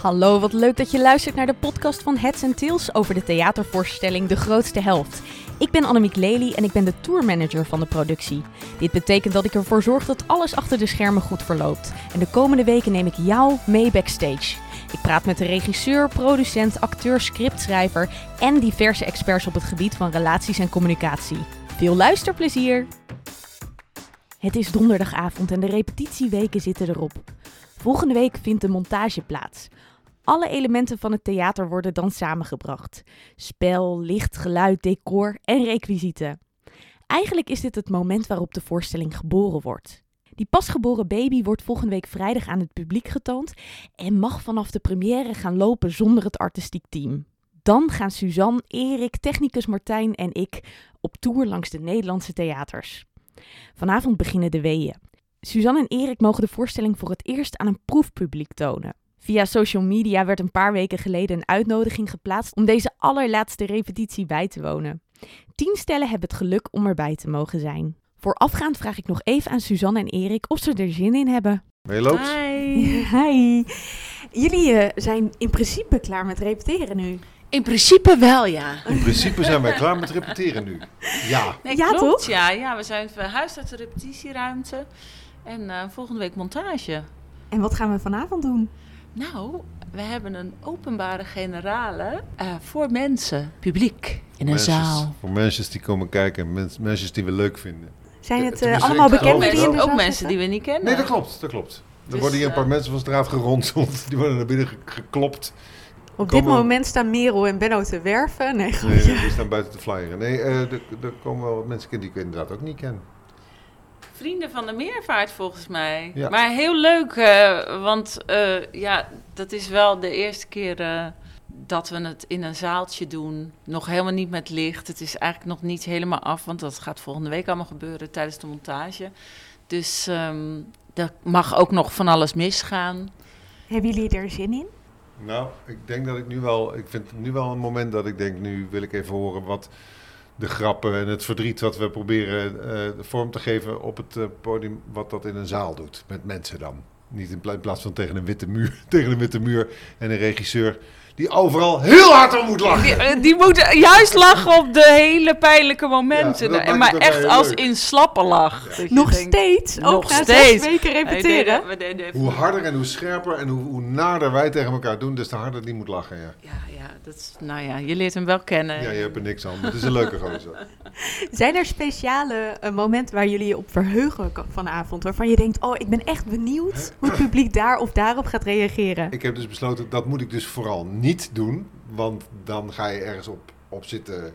Hallo, wat leuk dat je luistert naar de podcast van Heads and Tails over de theatervoorstelling De Grootste Helft. Ik ben Annemiek Lely en ik ben de tourmanager van de productie. Dit betekent dat ik ervoor zorg dat alles achter de schermen goed verloopt. En de komende weken neem ik jou mee backstage. Ik praat met de regisseur, producent, acteur, scriptschrijver en diverse experts op het gebied van relaties en communicatie. Veel luisterplezier! Het is donderdagavond en de repetitieweken zitten erop. Volgende week vindt de montage plaats. Alle elementen van het theater worden dan samengebracht: spel, licht, geluid, decor en requisieten. Eigenlijk is dit het moment waarop de voorstelling geboren wordt. Die pasgeboren baby wordt volgende week vrijdag aan het publiek getoond en mag vanaf de première gaan lopen zonder het artistiek team. Dan gaan Suzanne, Erik, technicus Martijn en ik op tour langs de Nederlandse theaters. Vanavond beginnen de weeën. Suzanne en Erik mogen de voorstelling voor het eerst aan een proefpubliek tonen. Via social media werd een paar weken geleden een uitnodiging geplaatst om deze allerlaatste repetitie bij te wonen. Tien stellen hebben het geluk om erbij te mogen zijn. Voorafgaand vraag ik nog even aan Suzanne en Erik of ze er zin in hebben. Mee loopt? Hi. Hi. Jullie uh, zijn in principe klaar met repeteren nu. In principe wel, ja. In principe zijn wij klaar met repeteren nu. Ja. Nee, Ja, klopt, toch? Ja, ja, we zijn verhuisd uit de repetitieruimte. En uh, volgende week montage. En wat gaan we vanavond doen? Nou, we hebben een openbare generale uh, voor mensen, publiek, in een Mensen- zaal. Voor mensen die komen kijken, mens, mensen die we leuk vinden. Zijn het uh, ik allemaal bekenden het die in de ook mensen die we niet kennen. Nee, dat klopt, dat klopt. Er Dus, worden hier een paar eh, mensen van straat geronseld. Die worden naar binnen ge- geklopt. Op dit Komen- moment staan Merel en Benno te werven. Nee, Nee, grapje. die staan buiten te flyeren. Nee, eh, er, er komen wel wat mensen die ik inderdaad ook niet ken. Vrienden van de meervaart volgens mij. Ja. Maar heel leuk, eh, want eh, ja, dat is wel de eerste keer eh, dat we het in een zaaltje doen. Nog helemaal niet met licht. Het is eigenlijk nog niet helemaal af, want dat gaat volgende week allemaal gebeuren tijdens de montage. Dus ehm er mag ook nog van alles misgaan. Hebben jullie er zin in? Nou, ik denk dat ik nu wel... Ik vind het nu wel een moment dat ik denk, nu wil ik even horen wat de grappen en het verdriet wat we proberen eh, vorm te geven op het eh, podium, wat dat in een zaal doet. Met mensen dan. Niet in plaats van tegen een witte muur, tegen een witte muur en een regisseur die overal heel hard om moet lachen. Die, eh, die moeten juist lachen op de hele pijnlijke momenten. Ja, maakt maar echt als leuk. in slappe lach. Nog denkt, steeds? nog ook na steeds. zes weken repeteren? Hoe harder en hoe scherper en hoe, hoe nader wij tegen elkaar doen, des te harder die moet lachen. Ja, Ja, ja, dat is, nou ja, je leert hem wel kennen. ja je hebt er niks aan. Het is een leuke gozer. Zijn er speciale eh, momenten waar jullie je op verheugen vanavond? Waarvan je denkt, oh, ik ben echt benieuwd hoe het publiek daar of daarop gaat reageren. Ik heb dus besloten, dat moet ik dus vooral niet doen. Want dan ga je ergens op, op zitten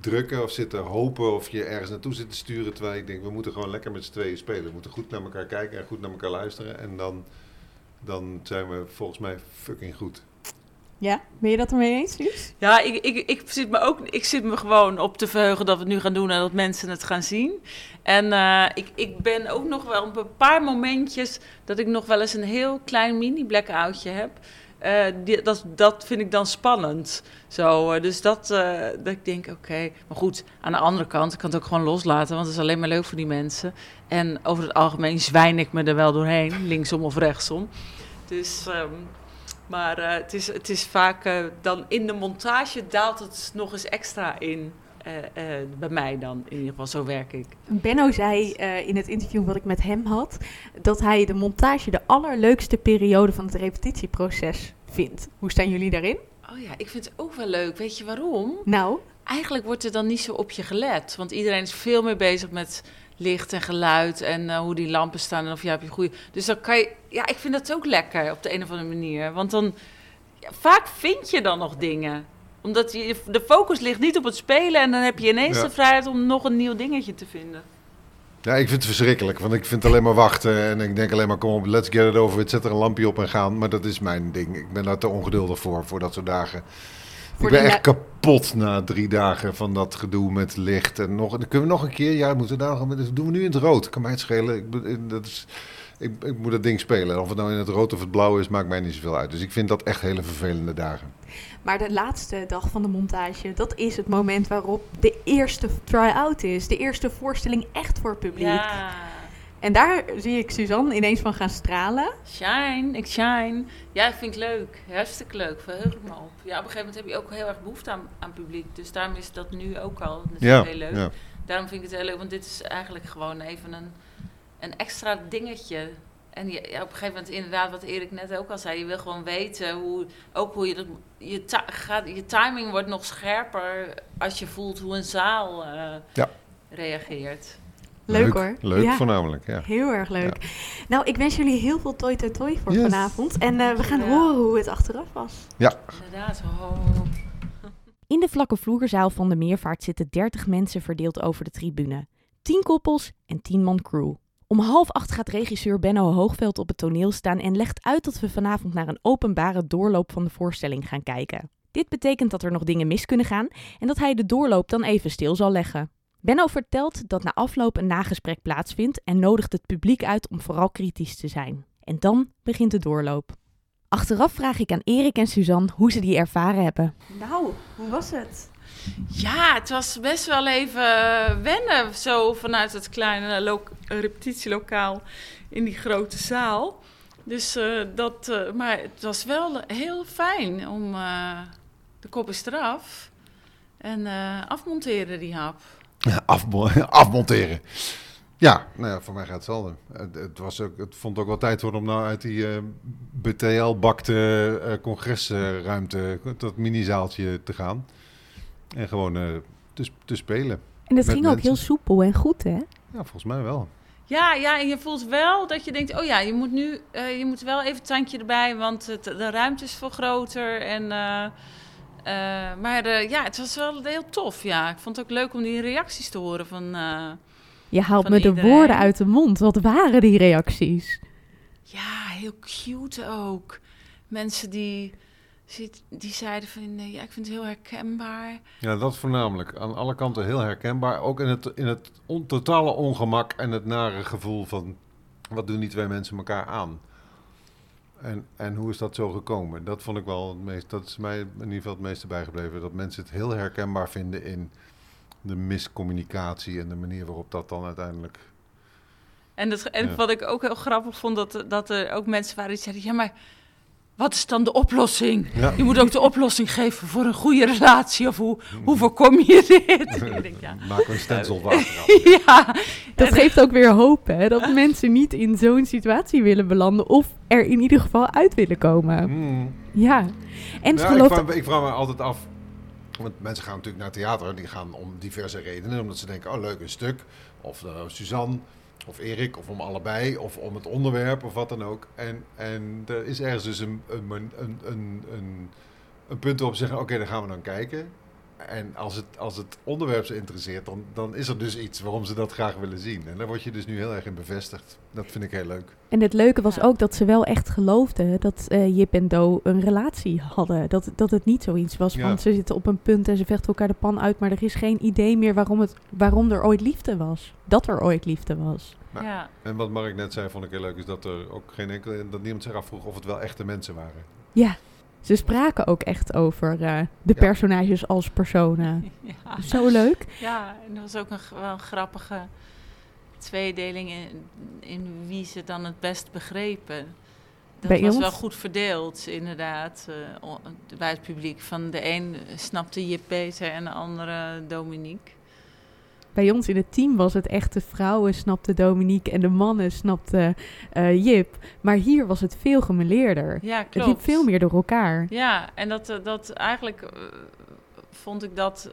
drukken of zitten hopen of je ergens naartoe zit te sturen. Terwijl ik denk, we moeten gewoon lekker met z'n tweeën spelen. We moeten goed naar elkaar kijken en goed naar elkaar luisteren. En dan, dan zijn we volgens mij fucking goed. Ja, ben je dat ermee eens? Ja, ik, ik, ik, zit me ook, ik zit me gewoon op te verheugen dat we het nu gaan doen en dat mensen het gaan zien. En eh, ik, ik ben ook nog wel op een paar momentjes dat ik nog wel eens een heel klein mini-blackoutje heb. Eh, die, dat, dat vind ik dan spannend. Zo, eh, dus dat, eh, dat ik denk, oké. Maar goed, aan de andere kant, ik kan het ook gewoon loslaten, want het is alleen maar leuk voor die mensen. En over het algemeen zwijn ik me er wel doorheen, linksom of rechtsom. Dus, ehm, maar het, is, het is vaak dan in de montage daalt het nog eens extra in. Eh, eh, bij mij dan, in ieder geval, zo werk ik. Benno zei eh, in het interview wat ik met hem had, dat hij de montage de allerleukste periode van het repetitieproces vindt. Hoe staan jullie daarin? Oh ja, ik vind het ook wel leuk. Weet je waarom? Nou, Eigenlijk wordt er dan niet zo op je gelet. Want iedereen is veel meer bezig met licht en geluid en eh, hoe die lampen staan en of je hebt je goede. Dus dan kan je. Ja, ik vind dat ook lekker op de een of andere manier. Want dan. ja, vaak vind je dan nog dingen. Omdat je, de focus ligt niet op het spelen en dan heb je ineens Ja. de vrijheid om nog een nieuw dingetje te vinden. Ja, ik vind het verschrikkelijk. Want ik vind alleen maar wachten. En ik denk alleen maar, kom op, let's get it over. it. Zet er een lampje op en gaan. Maar dat is mijn ding. Ik ben daar te ongeduldig voor, voor dat soort dagen. Voor ik ben echt kapot na drie dagen van dat gedoe met licht. En nog, dan kunnen we nog een keer, ja, moeten we daar nog, dat doen we nu in het rood. Kan mij het schelen. Ik, dat is, ik, ik moet dat ding spelen. Of het nou in het rood of het blauw is, maakt mij niet zoveel uit. Dus ik vind dat echt hele vervelende dagen. maar de laatste dag van de montage, dat is het moment waarop de eerste try-out is. De eerste voorstelling echt voor het publiek. En daar zie ik Suzanne ineens van gaan stralen. Shine, ik shine. Ja, vind ik leuk. Hartstikke leuk. Verheug ik me op. Ja, op een gegeven moment heb je ook heel erg behoefte aan, aan publiek. Dus daarom is dat nu ook al natuurlijk heel leuk. ja. Daarom vind ik het heel leuk, want dit is eigenlijk gewoon even een, een extra dingetje. En je, ja, op een gegeven moment, inderdaad, wat Erik net ook al zei, je wil gewoon weten hoe, ook hoe je dat, je, ta- gaat, je timing wordt nog scherper als je voelt hoe een zaal eh, Ja. reageert. Leuk, hoor. Leuk Ja. voornamelijk, ja. Heel erg leuk. Nou, ik wens jullie heel veel toi toi toi voor Yes. vanavond. En eh, we gaan Ja. horen hoe het achteraf was. Inderdaad. Oh. In de vlakke vloerzaal van de Meervaart zitten 30 mensen verdeeld over de tribune. 10 koppels en 10 man crew. Om half acht gaat regisseur Benno Hoogveld op het toneel staan en legt uit dat we vanavond naar een openbare doorloop van de voorstelling gaan kijken. Dit betekent dat er nog dingen mis kunnen gaan en dat hij de doorloop dan even stil zal leggen. Benno vertelt dat na afloop een nagesprek plaatsvindt en nodigt het publiek uit om vooral kritisch te zijn. En dan begint de doorloop. Achteraf vraag ik aan Erik en Suzanne hoe ze die ervaren hebben. Nou, hoe was het? Ja, het was best wel even wennen, zo vanuit het kleine lo- repetitielokaal in die grote zaal. Dus eh, dat, eh, maar het was wel heel fijn om eh, de kop is eraf en afmonteren die hap. Ja, afmo- afmonteren. Ja, nou ja, voor mij gaat hetzelfde. Het, het, was ook, het vond ook wel tijd worden om nou uit die BTL-bakte congresruimte, dat minizaaltje te gaan. En gewoon eh, te, te spelen. En het Met ging ook heel soepel en goed, hè? Ja, volgens mij wel. Ja, ja, en je voelt wel dat je denkt, oh ja, je moet nu, eh, je moet wel even het tandje erbij, want het, de ruimte is veel groter. En, eh, eh, maar eh, ja, het was wel heel tof, ja. Ik vond het ook leuk om die reacties te horen van, eh, Je haalt Van me de woorden uit de mond. Wat waren die reacties? ja, heel cute ook. Mensen die, zit- die zeiden van, nee, ja, ik vind het heel herkenbaar. Ja, dat voornamelijk. Aan alle kanten heel herkenbaar. Ook in het, in het on- totale ongemak en het nare gevoel van... wat doen die twee mensen elkaar aan? En, en hoe is dat zo gekomen? Dat vond ik wel het meest... Dat is mij in ieder geval het meeste bijgebleven. Dat mensen het heel herkenbaar vinden in de miscommunicatie... en de manier waarop dat dan uiteindelijk... En, dat, en Ja. wat ik ook heel grappig vond, dat, dat er ook mensen waren die zeiden, ja, maar wat is dan de oplossing? Ja. Je moet ook de oplossing geven voor een goede relatie. Of hoe, hoe voorkom je dit? ik denk, ja. Maak er een stencil van ja. Dat geeft ook weer hoop, hè? Dat mensen niet in zo'n situatie willen belanden. Of er in ieder geval uit willen komen. Mm. Ja. En Ja, ik, vraag, ik vraag me altijd af. Want mensen gaan natuurlijk naar theater. Die gaan om diverse redenen. Omdat ze denken, oh leuk, een stuk. Of eh, Suzanne. Of Erik. Of om allebei. Of om het onderwerp. Of wat dan ook. En, en er is ergens dus een, een, een, een, een, punt waarop ze zeggen, oké, dan gaan we dan kijken. En als het, als het onderwerp ze interesseert, dan, dan is er dus iets waarom ze dat graag willen zien. En daar word je dus nu heel erg in bevestigd. Dat vind ik heel leuk. En het leuke was Ja. ook dat ze wel echt geloofden dat eh, Jip en Do een relatie hadden. Dat, dat het niet zoiets was Ja. van ze zitten op een punt en ze vechten elkaar de pan uit. Maar er is geen idee meer waarom, het, waarom er ooit liefde was. Dat er ooit liefde was. Ja. Ja. En wat Mark net zei, vond ik heel leuk, is dat er ook geen enkele, dat niemand zich afvroeg of het wel echte mensen waren. Ja, ze spraken ook echt over eh, de Ja. personages als personen. Ja. Zo leuk. ja, en er was ook een, wel een grappige tweedeling in, in wie ze dan het best begrepen. Dat Bij was ons? wel goed verdeeld, inderdaad, eh, bij het publiek. Van de een snapte Jip beter en de andere Dominique. Bij ons in het team was het echt de vrouwen snapten Dominique en de mannen snapten eh, Jip. Maar hier was het veel gemeleerder. Ja, Het klopt. liep veel meer door elkaar. Ja, en dat, eh, dat eigenlijk eh, vond ik dat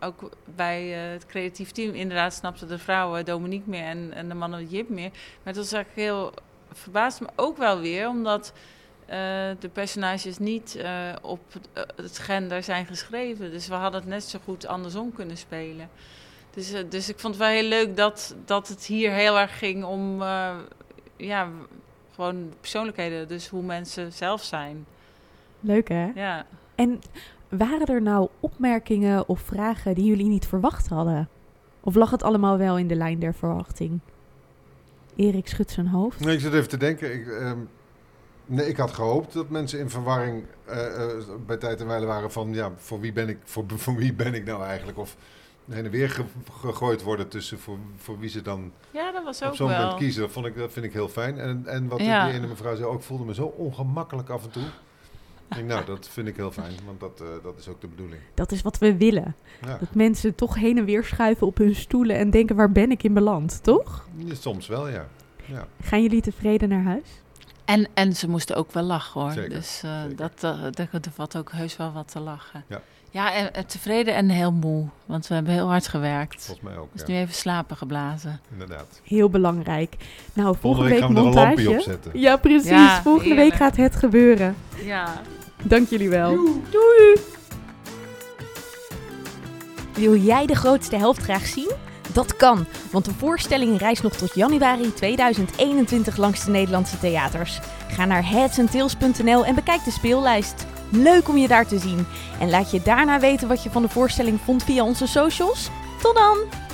ook bij het creatief team inderdaad snapten de vrouwen Dominique meer en, en de mannen Jip meer. Maar het was eigenlijk heel verbaasd me ook wel weer, omdat de personages niet eh, op het, eh, het gender zijn geschreven. Dus we hadden het net zo goed andersom kunnen spelen. Dus, eh, dus ik vond het wel heel leuk dat, dat het hier heel erg ging om eh, ja, gewoon persoonlijkheden. Dus hoe mensen zelf zijn. Leuk hè? Ja. En waren er nou opmerkingen of vragen die jullie niet verwacht hadden? Of lag het allemaal wel in de lijn der verwachting? Erik schudt zijn hoofd. Nee, ik zit even te denken. Ik, ehm, nee, ik had gehoopt dat mensen in verwarring eh, eh, bij tijd en wijle waren van... ja, voor wie ben ik, voor, voor wie ben ik nou eigenlijk? Of heen en weer ge- gegooid worden tussen voor, voor wie ze dan Ja, dat was op ook zo'n moment wel. kiezen. Dat, vond ik, dat vind ik heel fijn. En, en wat Ja. die ene mevrouw zei, ook, ik voelde me zo ongemakkelijk af en toe. Ik denk, nou, dat vind ik heel fijn, want dat, eh, dat is ook de bedoeling. Dat is wat we willen. Ja. Dat mensen toch heen en weer schuiven op hun stoelen en denken, waar ben ik in beland, toch? Soms wel, ja. ja. Gaan jullie tevreden naar huis? En, en ze moesten ook wel lachen hoor. Zeker, Dus eh, zeker. dat, uh, er valt ook heus wel wat te lachen. Ja. Ja, en, en tevreden en heel moe. Want we hebben heel hard gewerkt. Volgens mij ook, Dus ja. nu even slapen geblazen. Inderdaad. Heel belangrijk. Nou, volgende, Volgende week week gaan we er een lampje montage. op zetten. Ja, precies. Ja, volgende week gaat het gebeuren. Ja. Dank jullie wel. Doei. Wil jij de grootste helft graag zien? Dat kan, want de voorstelling reist nog tot januari 2021 langs de Nederlandse theaters. Ga naar headsandtails.nl en bekijk de speellijst. Leuk om je daar te zien. En laat je daarna weten wat je van de voorstelling vond via onze socials. Tot dan!